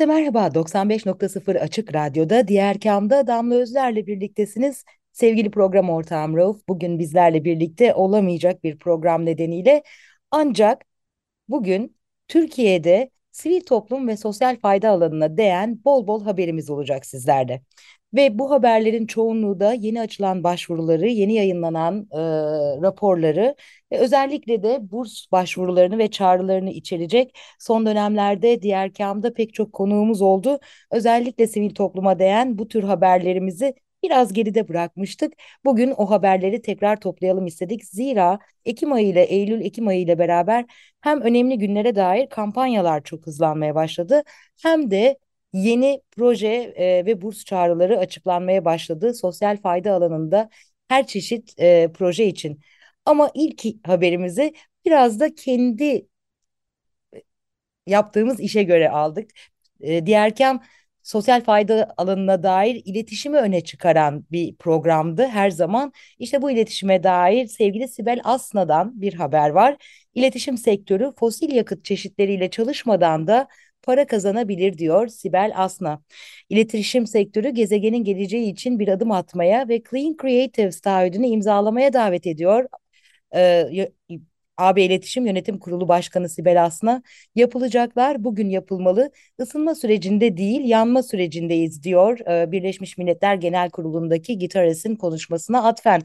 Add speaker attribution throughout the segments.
Speaker 1: Herkese merhaba. 95.0 Açık Radyo'da Diğer Kam'da Damla Özler'le birliktesiniz. Sevgili program ortağım Rauf bugün bizlerle birlikte olamayacak bir program nedeniyle ancak bugün Türkiye'de sivil toplum ve sosyal fayda alanına değen bol bol haberimiz olacak sizlerde. Ve bu haberlerin çoğunluğu da yeni açılan başvuruları, yeni yayınlanan e, raporları ve özellikle de burs başvurularını ve çağrılarını içerecek. Son dönemlerde diğer kamda pek çok konuğumuz oldu. Özellikle sivil topluma değen bu tür haberlerimizi biraz geride bırakmıştık. Bugün o haberleri tekrar toplayalım istedik. Zira Ekim ayı ile Eylül Ekim ayı ile beraber hem önemli günlere dair kampanyalar çok hızlanmaya başladı hem de yeni proje e, ve burs çağrıları açıklanmaya başladı sosyal fayda alanında her çeşit e, proje için. Ama ilk haberimizi biraz da kendi yaptığımız işe göre aldık. E, Diğerkem sosyal fayda alanına dair iletişimi öne çıkaran bir programdı her zaman. İşte bu iletişime dair sevgili Sibel Asna'dan bir haber var. İletişim sektörü fosil yakıt çeşitleriyle çalışmadan da para kazanabilir diyor Sibel Asna. İletişim sektörü gezegenin geleceği için bir adım atmaya ve Clean Creatives taahhüdünü imzalamaya davet ediyor. Ee, AB İletişim Yönetim Kurulu Başkanı Sibel Asna yapılacaklar bugün yapılmalı. Isınma sürecinde değil yanma sürecindeyiz diyor e, Birleşmiş Milletler Genel Kurulu'ndaki Gitares'in konuşmasına atfen.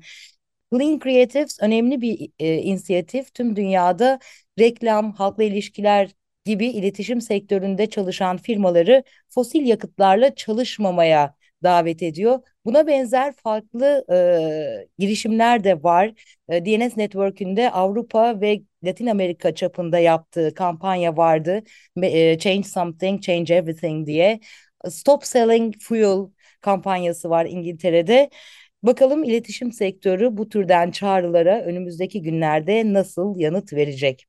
Speaker 1: Clean Creatives önemli bir e, inisiyatif. Tüm dünyada reklam, halkla ilişkiler gibi iletişim sektöründe çalışan firmaları fosil yakıtlarla çalışmamaya davet ediyor. Buna benzer farklı e, girişimler de var. E, DNS Network'ünde Avrupa ve Latin Amerika çapında yaptığı kampanya vardı. E, Change Something, Change Everything diye. Stop Selling Fuel kampanyası var İngiltere'de. Bakalım iletişim sektörü bu türden çağrılara önümüzdeki günlerde nasıl yanıt verecek?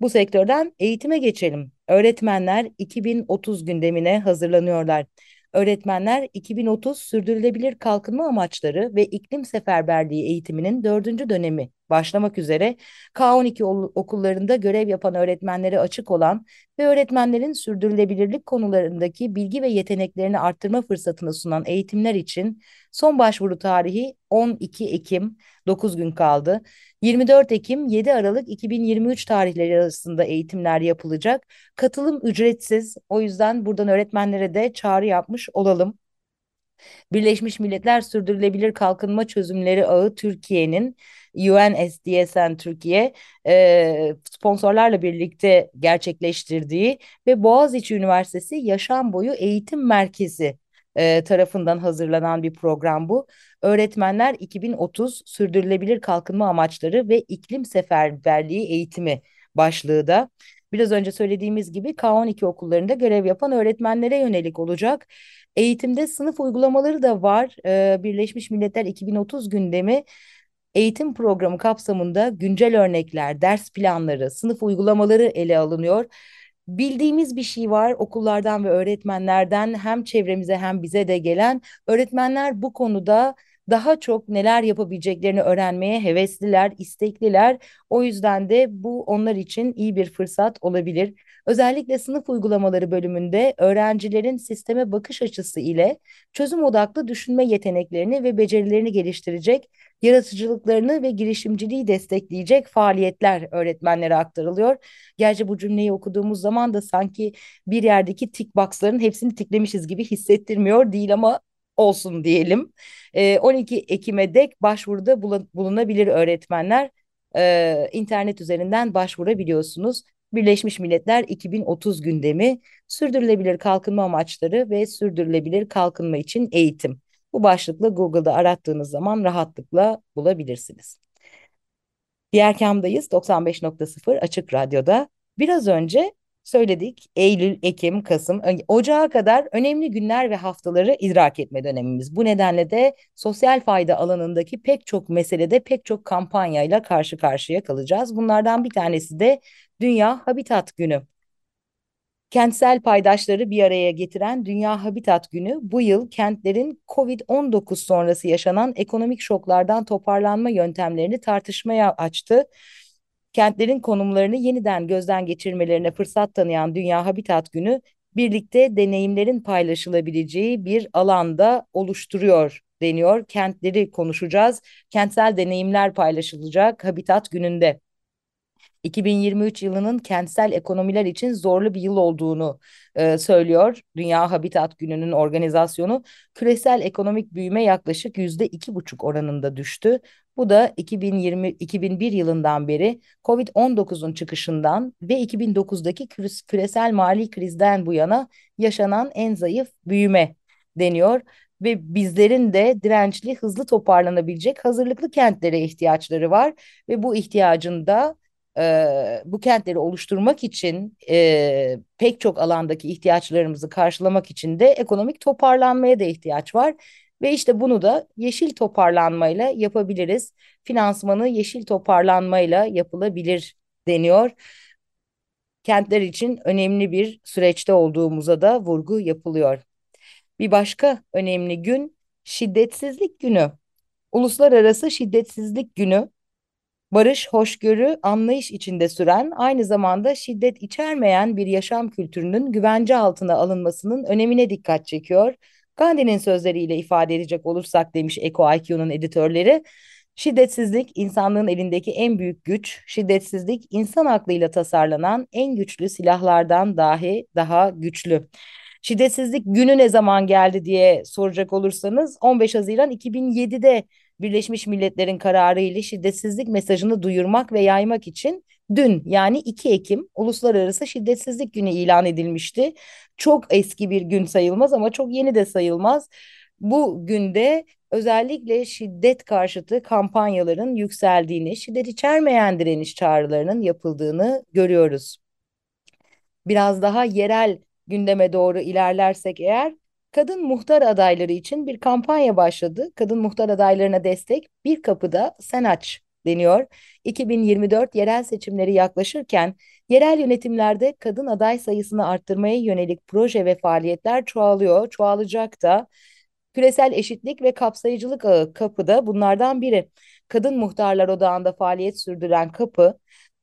Speaker 1: Bu sektörden eğitime geçelim. Öğretmenler 2030 gündemine hazırlanıyorlar. Öğretmenler 2030 Sürdürülebilir Kalkınma Amaçları ve İklim Seferberliği eğitiminin dördüncü dönemi başlamak üzere K12 okullarında görev yapan öğretmenlere açık olan ve öğretmenlerin sürdürülebilirlik konularındaki bilgi ve yeteneklerini arttırma fırsatını sunan eğitimler için son başvuru tarihi 12 Ekim 9 gün kaldı. 24 Ekim 7 Aralık 2023 tarihleri arasında eğitimler yapılacak. Katılım ücretsiz. O yüzden buradan öğretmenlere de çağrı yapmış olalım. Birleşmiş Milletler Sürdürülebilir Kalkınma Çözümleri Ağı Türkiye'nin UNSDSN Türkiye sponsorlarla birlikte gerçekleştirdiği ve Boğaziçi Üniversitesi Yaşam Boyu Eğitim Merkezi e, tarafından hazırlanan bir program bu. Öğretmenler 2030 Sürdürülebilir Kalkınma Amaçları ve İklim Seferberliği Eğitimi başlığı da. Biraz önce söylediğimiz gibi K12 okullarında görev yapan öğretmenlere yönelik olacak. Eğitimde sınıf uygulamaları da var. Ee, Birleşmiş Milletler 2030 gündemi eğitim programı kapsamında güncel örnekler, ders planları, sınıf uygulamaları ele alınıyor. Bildiğimiz bir şey var okullardan ve öğretmenlerden hem çevremize hem bize de gelen. Öğretmenler bu konuda daha çok neler yapabileceklerini öğrenmeye hevesliler, istekliler. O yüzden de bu onlar için iyi bir fırsat olabilir. Özellikle sınıf uygulamaları bölümünde öğrencilerin sisteme bakış açısı ile çözüm odaklı düşünme yeteneklerini ve becerilerini geliştirecek, yaratıcılıklarını ve girişimciliği destekleyecek faaliyetler öğretmenlere aktarılıyor. Gerçi bu cümleyi okuduğumuz zaman da sanki bir yerdeki tick box'ların hepsini tiklemişiz gibi hissettirmiyor değil ama olsun diyelim. E, 12 Ekim'e dek başvuruda bulunabilir öğretmenler. E, internet üzerinden başvurabiliyorsunuz. Birleşmiş Milletler 2030 gündemi sürdürülebilir kalkınma amaçları ve sürdürülebilir kalkınma için eğitim. Bu başlıkla Google'da arattığınız zaman rahatlıkla bulabilirsiniz. Diğer kamdayız 95.0 Açık Radyo'da. Biraz önce söyledik Eylül, Ekim, Kasım, Ocağa kadar önemli günler ve haftaları idrak etme dönemimiz. Bu nedenle de sosyal fayda alanındaki pek çok meselede pek çok kampanyayla karşı karşıya kalacağız. Bunlardan bir tanesi de Dünya Habitat Günü. Kentsel paydaşları bir araya getiren Dünya Habitat Günü bu yıl kentlerin COVID-19 sonrası yaşanan ekonomik şoklardan toparlanma yöntemlerini tartışmaya açtı. Kentlerin konumlarını yeniden gözden geçirmelerine fırsat tanıyan Dünya Habitat Günü birlikte deneyimlerin paylaşılabileceği bir alanda oluşturuyor deniyor. Kentleri konuşacağız. Kentsel deneyimler paylaşılacak Habitat Günü'nde. 2023 yılının kentsel ekonomiler için zorlu bir yıl olduğunu e, söylüyor. Dünya Habitat Günü'nün organizasyonu küresel ekonomik büyüme yaklaşık yüzde iki buçuk oranında düştü. Bu da 2020-2001 yılından beri Covid-19'un çıkışından ve 2009'daki küresel mali krizden bu yana yaşanan en zayıf büyüme deniyor ve bizlerin de dirençli, hızlı toparlanabilecek hazırlıklı kentlere ihtiyaçları var ve bu ihtiyacın da e, bu kentleri oluşturmak için e, pek çok alandaki ihtiyaçlarımızı karşılamak için de ekonomik toparlanmaya da ihtiyaç var. Ve işte bunu da yeşil toparlanmayla yapabiliriz. Finansmanı yeşil toparlanmayla yapılabilir deniyor. Kentler için önemli bir süreçte olduğumuza da vurgu yapılıyor. Bir başka önemli gün şiddetsizlik günü. Uluslararası Şiddetsizlik Günü barış, hoşgörü, anlayış içinde süren, aynı zamanda şiddet içermeyen bir yaşam kültürünün güvence altına alınmasının önemine dikkat çekiyor. Gandhi'nin sözleriyle ifade edecek olursak demiş Eko IQ'nun editörleri, şiddetsizlik insanlığın elindeki en büyük güç, şiddetsizlik insan aklıyla tasarlanan en güçlü silahlardan dahi daha güçlü. Şiddetsizlik günü ne zaman geldi diye soracak olursanız 15 Haziran 2007'de Birleşmiş Milletler'in kararı ile şiddetsizlik mesajını duyurmak ve yaymak için dün yani 2 Ekim Uluslararası Şiddetsizlik Günü ilan edilmişti. Çok eski bir gün sayılmaz ama çok yeni de sayılmaz. Bu günde özellikle şiddet karşıtı kampanyaların yükseldiğini, şiddet içermeyen direniş çağrılarının yapıldığını görüyoruz. Biraz daha yerel gündeme doğru ilerlersek eğer kadın muhtar adayları için bir kampanya başladı. Kadın muhtar adaylarına destek bir kapıda sen aç deniyor. 2024 yerel seçimleri yaklaşırken yerel yönetimlerde kadın aday sayısını arttırmaya yönelik proje ve faaliyetler çoğalıyor, çoğalacak da. Küresel eşitlik ve kapsayıcılık ağı kapıda bunlardan biri. Kadın Muhtarlar Odağı'nda faaliyet sürdüren kapı,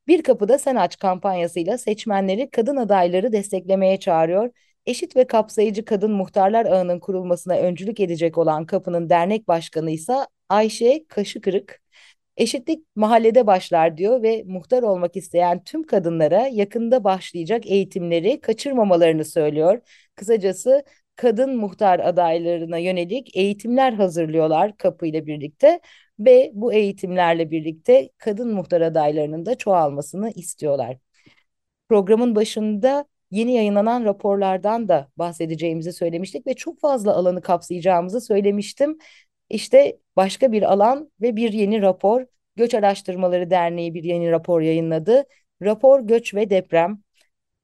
Speaker 1: bir kapıda sen aç kampanyasıyla seçmenleri kadın adayları desteklemeye çağırıyor eşit ve kapsayıcı kadın muhtarlar ağının kurulmasına öncülük edecek olan kapının dernek başkanı ise Ayşe Kaşıkırık. Eşitlik mahallede başlar diyor ve muhtar olmak isteyen tüm kadınlara yakında başlayacak eğitimleri kaçırmamalarını söylüyor. Kısacası kadın muhtar adaylarına yönelik eğitimler hazırlıyorlar kapıyla birlikte ve bu eğitimlerle birlikte kadın muhtar adaylarının da çoğalmasını istiyorlar. Programın başında yeni yayınlanan raporlardan da bahsedeceğimizi söylemiştik ve çok fazla alanı kapsayacağımızı söylemiştim. İşte başka bir alan ve bir yeni rapor. Göç Araştırmaları Derneği bir yeni rapor yayınladı. Rapor Göç ve Deprem.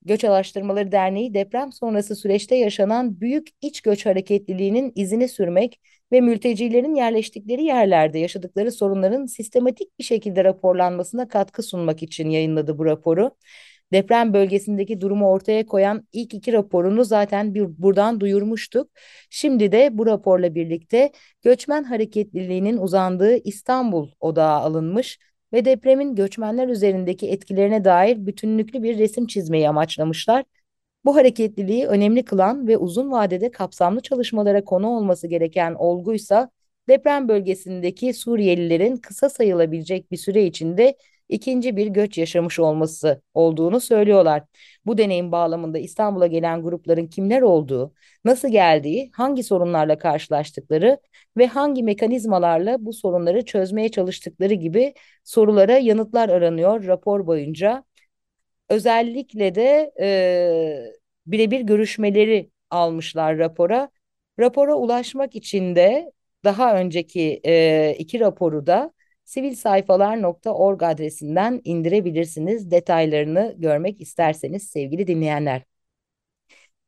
Speaker 1: Göç Araştırmaları Derneği deprem sonrası süreçte yaşanan büyük iç göç hareketliliğinin izini sürmek ve mültecilerin yerleştikleri yerlerde yaşadıkları sorunların sistematik bir şekilde raporlanmasına katkı sunmak için yayınladı bu raporu deprem bölgesindeki durumu ortaya koyan ilk iki raporunu zaten bir buradan duyurmuştuk. Şimdi de bu raporla birlikte göçmen hareketliliğinin uzandığı İstanbul odağa alınmış ve depremin göçmenler üzerindeki etkilerine dair bütünlüklü bir resim çizmeyi amaçlamışlar. Bu hareketliliği önemli kılan ve uzun vadede kapsamlı çalışmalara konu olması gereken olguysa deprem bölgesindeki Suriyelilerin kısa sayılabilecek bir süre içinde ikinci bir göç yaşamış olması olduğunu söylüyorlar. Bu deneyim bağlamında İstanbul'a gelen grupların kimler olduğu, nasıl geldiği, hangi sorunlarla karşılaştıkları ve hangi mekanizmalarla bu sorunları çözmeye çalıştıkları gibi sorulara yanıtlar aranıyor rapor boyunca. Özellikle de e, birebir görüşmeleri almışlar rapora. Rapora ulaşmak için de daha önceki e, iki raporu da sivilsayfalar.org adresinden indirebilirsiniz detaylarını görmek isterseniz sevgili dinleyenler.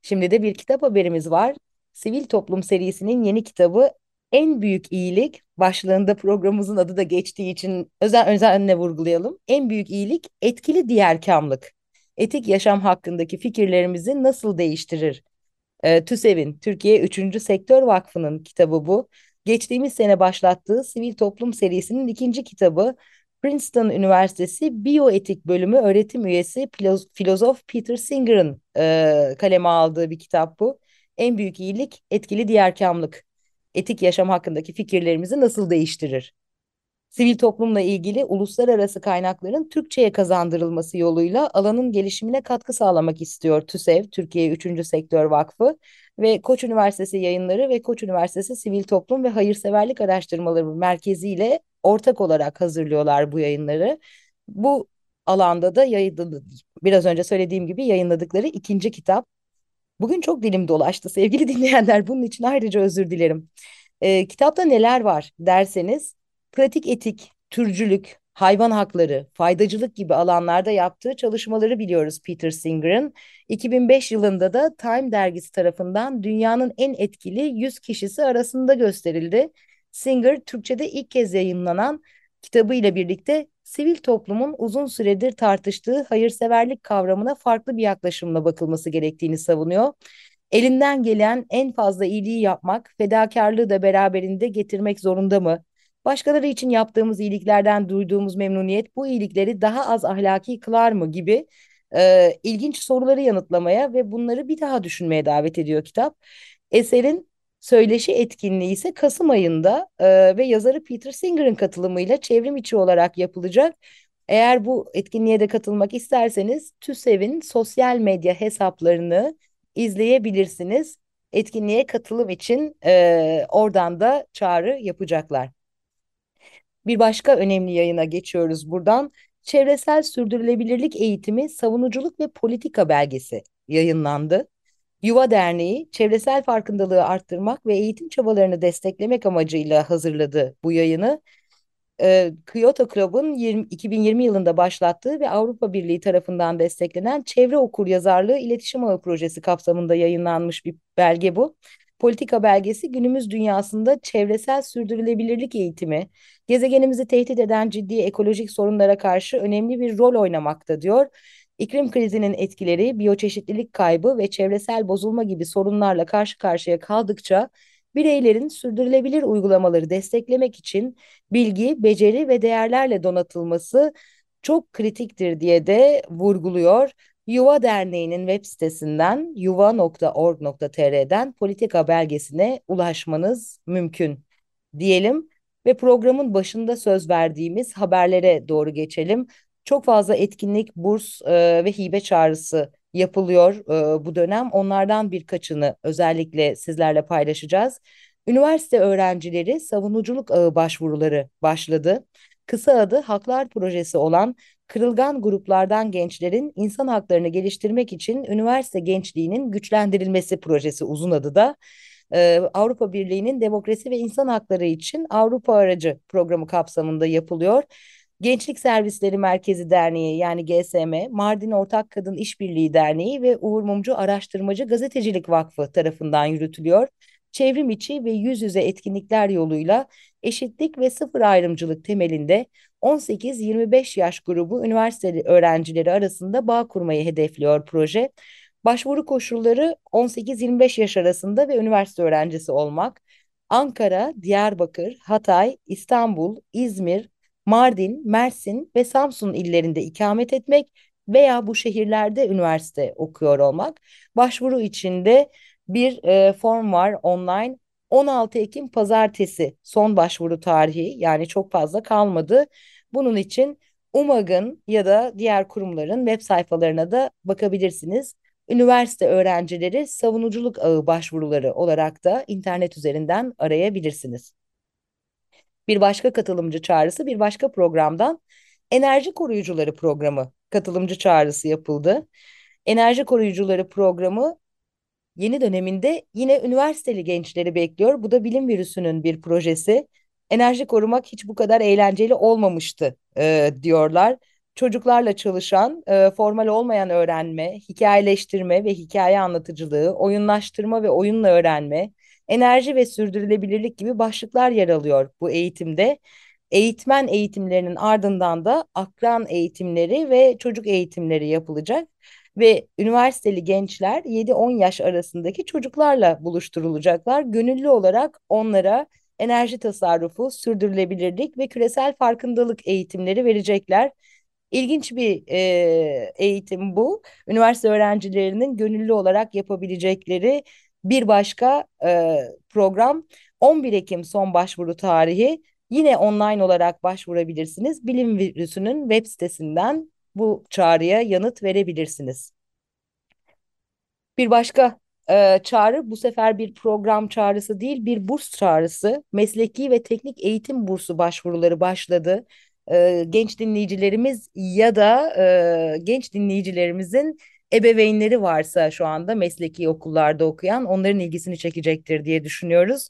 Speaker 1: Şimdi de bir kitap haberimiz var. Sivil Toplum serisinin yeni kitabı En Büyük İyilik başlığında programımızın adı da geçtiği için özel özenle vurgulayalım. En büyük iyilik etkili diğerkamlık. Etik yaşam hakkındaki fikirlerimizi nasıl değiştirir? E, TÜSEV'in Türkiye 3. Sektör Vakfı'nın kitabı bu. Geçtiğimiz sene başlattığı Sivil Toplum serisinin ikinci kitabı Princeton Üniversitesi Biyoetik Bölümü öğretim üyesi filozof Peter Singer'ın e, kaleme aldığı bir kitap bu. En büyük iyilik etkili diğerkamlık. Etik yaşam hakkındaki fikirlerimizi nasıl değiştirir? Sivil toplumla ilgili uluslararası kaynakların Türkçe'ye kazandırılması yoluyla alanın gelişimine katkı sağlamak istiyor TÜSEV, Türkiye 3. Sektör Vakfı ve Koç Üniversitesi Yayınları ve Koç Üniversitesi Sivil Toplum ve Hayırseverlik Araştırmaları Merkezi ile ortak olarak hazırlıyorlar bu yayınları. Bu alanda da yayınladı, biraz önce söylediğim gibi yayınladıkları ikinci kitap. Bugün çok dilim dolaştı sevgili dinleyenler. Bunun için ayrıca özür dilerim. E, kitapta neler var derseniz pratik etik, türcülük, hayvan hakları, faydacılık gibi alanlarda yaptığı çalışmaları biliyoruz Peter Singer'ın. 2005 yılında da Time dergisi tarafından dünyanın en etkili 100 kişisi arasında gösterildi. Singer Türkçe'de ilk kez yayınlanan kitabıyla birlikte sivil toplumun uzun süredir tartıştığı hayırseverlik kavramına farklı bir yaklaşımla bakılması gerektiğini savunuyor. Elinden gelen en fazla iyiliği yapmak, fedakarlığı da beraberinde getirmek zorunda mı? Başkaları için yaptığımız iyiliklerden duyduğumuz memnuniyet bu iyilikleri daha az ahlaki kılar mı gibi e, ilginç soruları yanıtlamaya ve bunları bir daha düşünmeye davet ediyor kitap. Eserin söyleşi etkinliği ise Kasım ayında e, ve yazarı Peter Singer'ın katılımıyla çevrim içi olarak yapılacak. Eğer bu etkinliğe de katılmak isterseniz TÜSEV'in sosyal medya hesaplarını izleyebilirsiniz. Etkinliğe katılım için e, oradan da çağrı yapacaklar. Bir başka önemli yayına geçiyoruz buradan. Çevresel Sürdürülebilirlik Eğitimi Savunuculuk ve Politika belgesi yayınlandı. Yuva Derneği çevresel farkındalığı arttırmak ve eğitim çabalarını desteklemek amacıyla hazırladı bu yayını e, Kyoto Club'ın 2020 yılında başlattığı ve Avrupa Birliği tarafından desteklenen Çevre Okur Yazarlığı İletişim Ağı Projesi kapsamında yayınlanmış bir belge bu. Politika belgesi günümüz dünyasında çevresel sürdürülebilirlik eğitimi, gezegenimizi tehdit eden ciddi ekolojik sorunlara karşı önemli bir rol oynamakta diyor. İklim krizinin etkileri, biyoçeşitlilik kaybı ve çevresel bozulma gibi sorunlarla karşı karşıya kaldıkça bireylerin sürdürülebilir uygulamaları desteklemek için bilgi, beceri ve değerlerle donatılması çok kritiktir diye de vurguluyor. Yuva Derneği'nin web sitesinden yuva.org.tr'den politika belgesine ulaşmanız mümkün diyelim ve programın başında söz verdiğimiz haberlere doğru geçelim. Çok fazla etkinlik, burs e, ve hibe çağrısı yapılıyor e, bu dönem. Onlardan birkaçını özellikle sizlerle paylaşacağız. Üniversite öğrencileri savunuculuk ağı başvuruları başladı. Kısa adı Haklar Projesi olan kırılgan gruplardan gençlerin insan haklarını geliştirmek için üniversite gençliğinin güçlendirilmesi projesi uzun adı da e, Avrupa Birliği'nin demokrasi ve insan hakları için Avrupa Aracı programı kapsamında yapılıyor. Gençlik Servisleri Merkezi Derneği yani GSM, Mardin Ortak Kadın İşbirliği Derneği ve Uğur Mumcu Araştırmacı Gazetecilik Vakfı tarafından yürütülüyor. Çevrim içi ve yüz yüze etkinlikler yoluyla eşitlik ve sıfır ayrımcılık temelinde 18-25 yaş grubu üniversiteli öğrencileri arasında bağ kurmayı hedefliyor proje. Başvuru koşulları 18-25 yaş arasında ve üniversite öğrencisi olmak. Ankara, Diyarbakır, Hatay, İstanbul, İzmir, Mardin, Mersin ve Samsun illerinde ikamet etmek veya bu şehirlerde üniversite okuyor olmak. Başvuru içinde bir e, form var online. 16 Ekim pazartesi son başvuru tarihi yani çok fazla kalmadı. Bunun için UMAG'ın ya da diğer kurumların web sayfalarına da bakabilirsiniz. Üniversite öğrencileri savunuculuk ağı başvuruları olarak da internet üzerinden arayabilirsiniz. Bir başka katılımcı çağrısı bir başka programdan enerji koruyucuları programı katılımcı çağrısı yapıldı. Enerji koruyucuları programı yeni döneminde yine üniversiteli gençleri bekliyor. Bu da bilim virüsünün bir projesi. Enerji korumak hiç bu kadar eğlenceli olmamıştı e, diyorlar. Çocuklarla çalışan, e, formal olmayan öğrenme, hikayeleştirme ve hikaye anlatıcılığı, oyunlaştırma ve oyunla öğrenme, enerji ve sürdürülebilirlik gibi başlıklar yer alıyor bu eğitimde. Eğitmen eğitimlerinin ardından da akran eğitimleri ve çocuk eğitimleri yapılacak ve üniversiteli gençler 7-10 yaş arasındaki çocuklarla buluşturulacaklar. Gönüllü olarak onlara enerji tasarrufu, sürdürülebilirlik ve küresel farkındalık eğitimleri verecekler. İlginç bir e, eğitim bu. Üniversite öğrencilerinin gönüllü olarak yapabilecekleri bir başka e, program 11 Ekim son başvuru tarihi. Yine online olarak başvurabilirsiniz. Bilim Virüsü'nün web sitesinden bu çağrıya yanıt verebilirsiniz. Bir başka e, çağrı bu sefer bir program çağrısı değil bir burs çağrısı. Mesleki ve teknik eğitim bursu başvuruları başladı. E, genç dinleyicilerimiz ya da e, genç dinleyicilerimizin ebeveynleri varsa şu anda mesleki okullarda okuyan onların ilgisini çekecektir diye düşünüyoruz.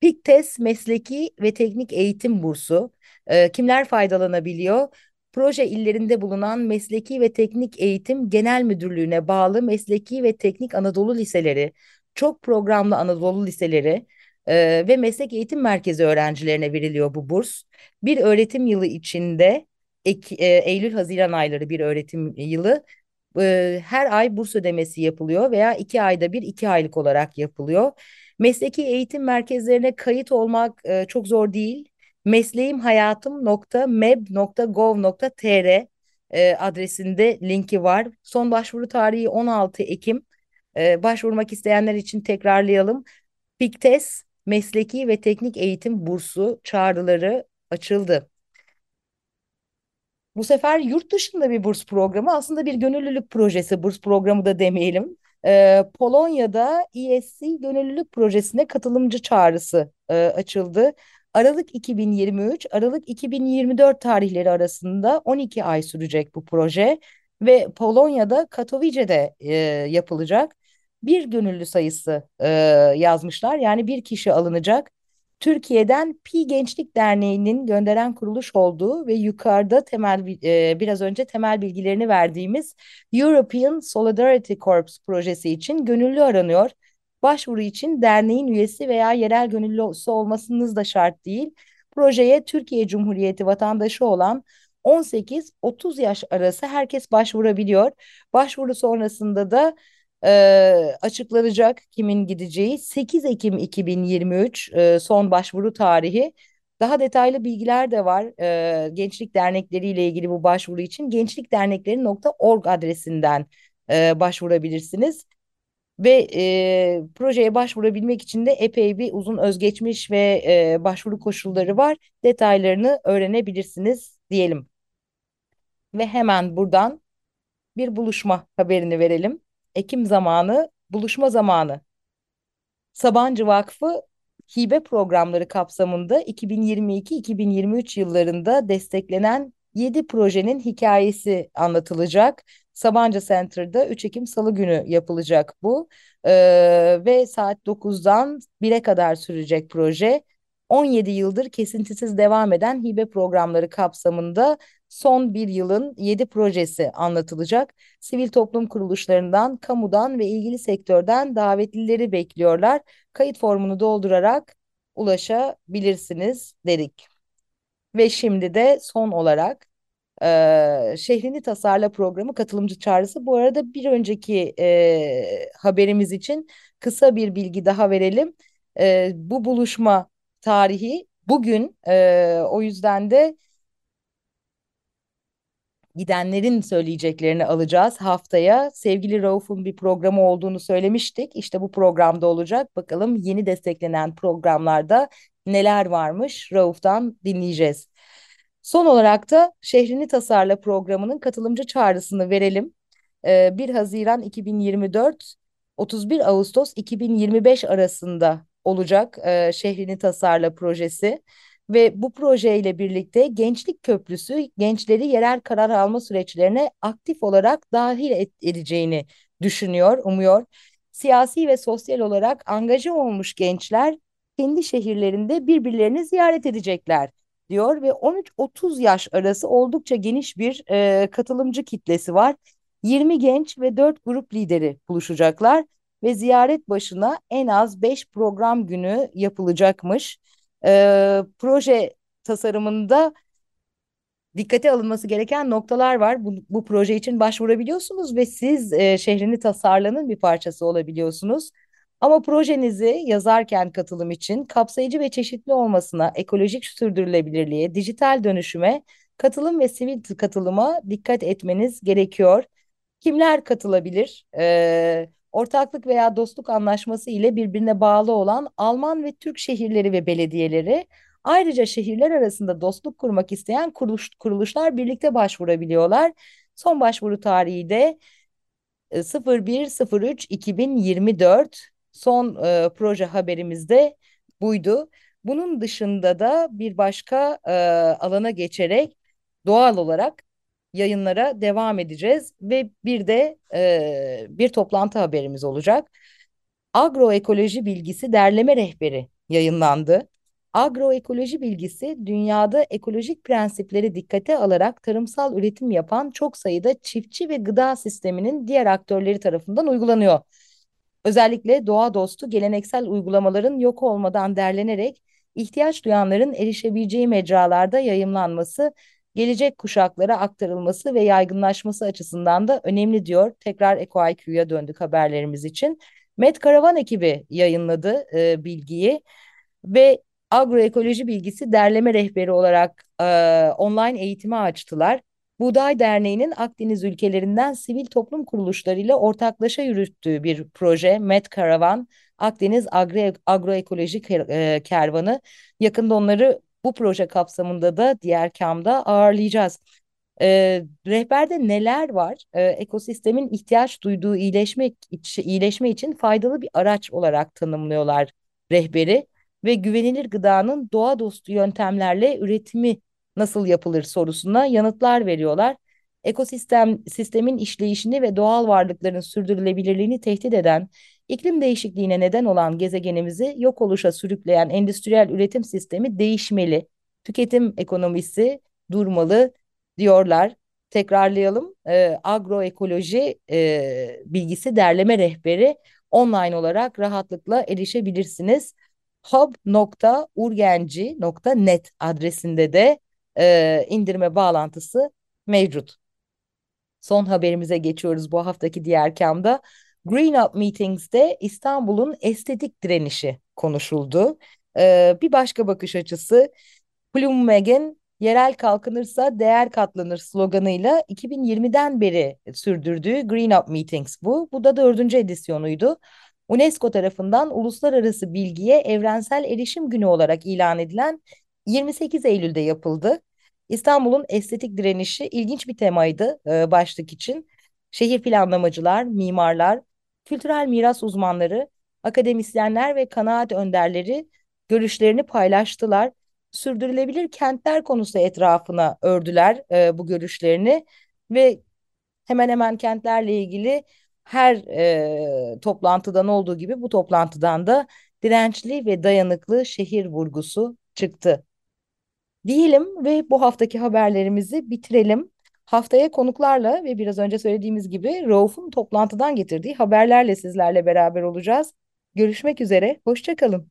Speaker 1: PİKTES Mesleki ve Teknik Eğitim Bursu. E, kimler faydalanabiliyor? Proje illerinde bulunan Mesleki ve Teknik Eğitim Genel Müdürlüğü'ne bağlı Mesleki ve Teknik Anadolu Liseleri, çok programlı Anadolu Liseleri e, ve Meslek Eğitim Merkezi öğrencilerine veriliyor bu burs. Bir öğretim yılı içinde ek, e, Eylül-Haziran ayları bir öğretim yılı e, her ay burs ödemesi yapılıyor veya iki ayda bir iki aylık olarak yapılıyor. Mesleki eğitim merkezlerine kayıt olmak e, çok zor değil. Mesleğimhayatım.meb.gov.tr e, adresinde linki var. Son başvuru tarihi 16 Ekim. E, başvurmak isteyenler için tekrarlayalım. PİKTES Mesleki ve Teknik Eğitim Bursu çağrıları açıldı. Bu sefer yurt dışında bir burs programı aslında bir gönüllülük projesi burs programı da demeyelim. Ee, Polonya'da ESC gönüllülük projesine katılımcı çağrısı e, açıldı. Aralık 2023, Aralık 2024 tarihleri arasında 12 ay sürecek bu proje ve Polonya'da Katowice'de e, yapılacak. Bir gönüllü sayısı e, yazmışlar yani bir kişi alınacak. Türkiye'den Pi Gençlik Derneği'nin gönderen kuruluş olduğu ve yukarıda temel e, biraz önce temel bilgilerini verdiğimiz European Solidarity Corps projesi için gönüllü aranıyor. Başvuru için derneğin üyesi veya yerel gönüllüsü olmasınız da şart değil. Projeye Türkiye Cumhuriyeti vatandaşı olan 18-30 yaş arası herkes başvurabiliyor. Başvuru sonrasında da e, açıklanacak kimin gideceği 8 Ekim 2023 e, son başvuru tarihi. Daha detaylı bilgiler de var e, gençlik dernekleri ile ilgili bu başvuru için gençlikdernekleri.org adresinden e, başvurabilirsiniz. Ve e, projeye başvurabilmek için de epey bir uzun özgeçmiş ve e, başvuru koşulları var. Detaylarını öğrenebilirsiniz diyelim. Ve hemen buradan bir buluşma haberini verelim. Ekim zamanı, buluşma zamanı. Sabancı Vakfı hibe programları kapsamında 2022-2023 yıllarında desteklenen 7 projenin hikayesi anlatılacak. Sabancı Center'da 3 Ekim Salı günü yapılacak bu. Ee, ve saat 9'dan 1'e kadar sürecek proje. 17 yıldır kesintisiz devam eden hibe programları kapsamında son bir yılın 7 projesi anlatılacak. Sivil toplum kuruluşlarından, kamudan ve ilgili sektörden davetlileri bekliyorlar. Kayıt formunu doldurarak ulaşabilirsiniz dedik. Ve şimdi de son olarak e, Şehrini Tasarla programı katılımcı çağrısı. Bu arada bir önceki e, haberimiz için kısa bir bilgi daha verelim. E, bu buluşma tarihi bugün e, o yüzden de gidenlerin söyleyeceklerini alacağız haftaya. Sevgili Rauf'un bir programı olduğunu söylemiştik. İşte bu programda olacak. Bakalım yeni desteklenen programlarda neler varmış Rauf'tan dinleyeceğiz. Son olarak da Şehrini Tasarla programının katılımcı çağrısını verelim. 1 Haziran 2024 31 Ağustos 2025 arasında olacak Şehrini Tasarla projesi ve bu projeyle birlikte Gençlik Köprüsü gençleri yerel karar alma süreçlerine aktif olarak dahil edeceğini düşünüyor, umuyor. Siyasi ve sosyal olarak angaja olmuş gençler kendi şehirlerinde birbirlerini ziyaret edecekler diyor ve 13-30 yaş arası oldukça geniş bir e, katılımcı kitlesi var. 20 genç ve 4 grup lideri buluşacaklar ve ziyaret başına en az 5 program günü yapılacakmış. E, proje tasarımında dikkate alınması gereken noktalar var. Bu, bu proje için başvurabiliyorsunuz ve siz e, şehrini tasarlanın bir parçası olabiliyorsunuz. Ama projenizi yazarken katılım için kapsayıcı ve çeşitli olmasına, ekolojik sürdürülebilirliğe, dijital dönüşüme, katılım ve sivil katılıma dikkat etmeniz gerekiyor. Kimler katılabilir? Ee, ortaklık veya dostluk anlaşması ile birbirine bağlı olan Alman ve Türk şehirleri ve belediyeleri, ayrıca şehirler arasında dostluk kurmak isteyen kuruluş, kuruluşlar birlikte başvurabiliyorlar. Son başvuru tarihi de 01.03.2024 son e, proje haberimizde buydu. Bunun dışında da bir başka e, alana geçerek doğal olarak yayınlara devam edeceğiz ve bir de e, bir toplantı haberimiz olacak. Agroekoloji bilgisi derleme rehberi yayınlandı. Agroekoloji bilgisi dünyada ekolojik prensipleri dikkate alarak tarımsal üretim yapan çok sayıda çiftçi ve gıda sisteminin diğer aktörleri tarafından uygulanıyor. Özellikle doğa dostu geleneksel uygulamaların yok olmadan derlenerek ihtiyaç duyanların erişebileceği mecralarda yayımlanması, gelecek kuşaklara aktarılması ve yaygınlaşması açısından da önemli diyor. Tekrar EcoIQ'ya döndük haberlerimiz için. Met Karavan ekibi yayınladı e, bilgiyi ve agroekoloji bilgisi derleme rehberi olarak e, online eğitimi açtılar. Buğday Derneği'nin Akdeniz ülkelerinden sivil toplum kuruluşlarıyla ortaklaşa yürüttüğü bir proje Met Karavan Akdeniz Agro Agroekoloji e, Kervanı. Yakında onları bu proje kapsamında da diğer kamda ağırlayacağız. E, rehberde neler var? E, ekosistemin ihtiyaç duyduğu iyileşme, iyileşme için faydalı bir araç olarak tanımlıyorlar rehberi ve güvenilir gıdanın doğa dostu yöntemlerle üretimi nasıl yapılır sorusuna yanıtlar veriyorlar. Ekosistem sistemin işleyişini ve doğal varlıkların sürdürülebilirliğini tehdit eden, iklim değişikliğine neden olan gezegenimizi yok oluşa sürükleyen endüstriyel üretim sistemi değişmeli. Tüketim ekonomisi durmalı diyorlar. Tekrarlayalım. E, agroekoloji e, bilgisi derleme rehberi online olarak rahatlıkla erişebilirsiniz hub.urgenci.net adresinde de e, indirme bağlantısı mevcut. Son haberimize geçiyoruz bu haftaki diğer kamda. Green Up Meetings'te İstanbul'un estetik direnişi konuşuldu. Ee, bir başka bakış açısı Bloomberg'in yerel kalkınırsa değer katlanır sloganıyla 2020'den beri sürdürdüğü Green Up Meetings bu. Bu da dördüncü edisyonuydu. UNESCO tarafından uluslararası bilgiye evrensel erişim günü olarak ilan edilen 28 Eylül'de yapıldı. İstanbul'un estetik direnişi ilginç bir temaydı e, başlık için. Şehir planlamacılar, mimarlar, kültürel miras uzmanları, akademisyenler ve kanaat önderleri görüşlerini paylaştılar. Sürdürülebilir kentler konusu etrafına ördüler e, bu görüşlerini ve hemen hemen kentlerle ilgili her e, toplantıdan olduğu gibi bu toplantıdan da dirençli ve dayanıklı şehir vurgusu çıktı. Diyelim ve bu haftaki haberlerimizi bitirelim. Haftaya konuklarla ve biraz önce söylediğimiz gibi Rauf'un toplantıdan getirdiği haberlerle sizlerle beraber olacağız. Görüşmek üzere, hoşçakalın.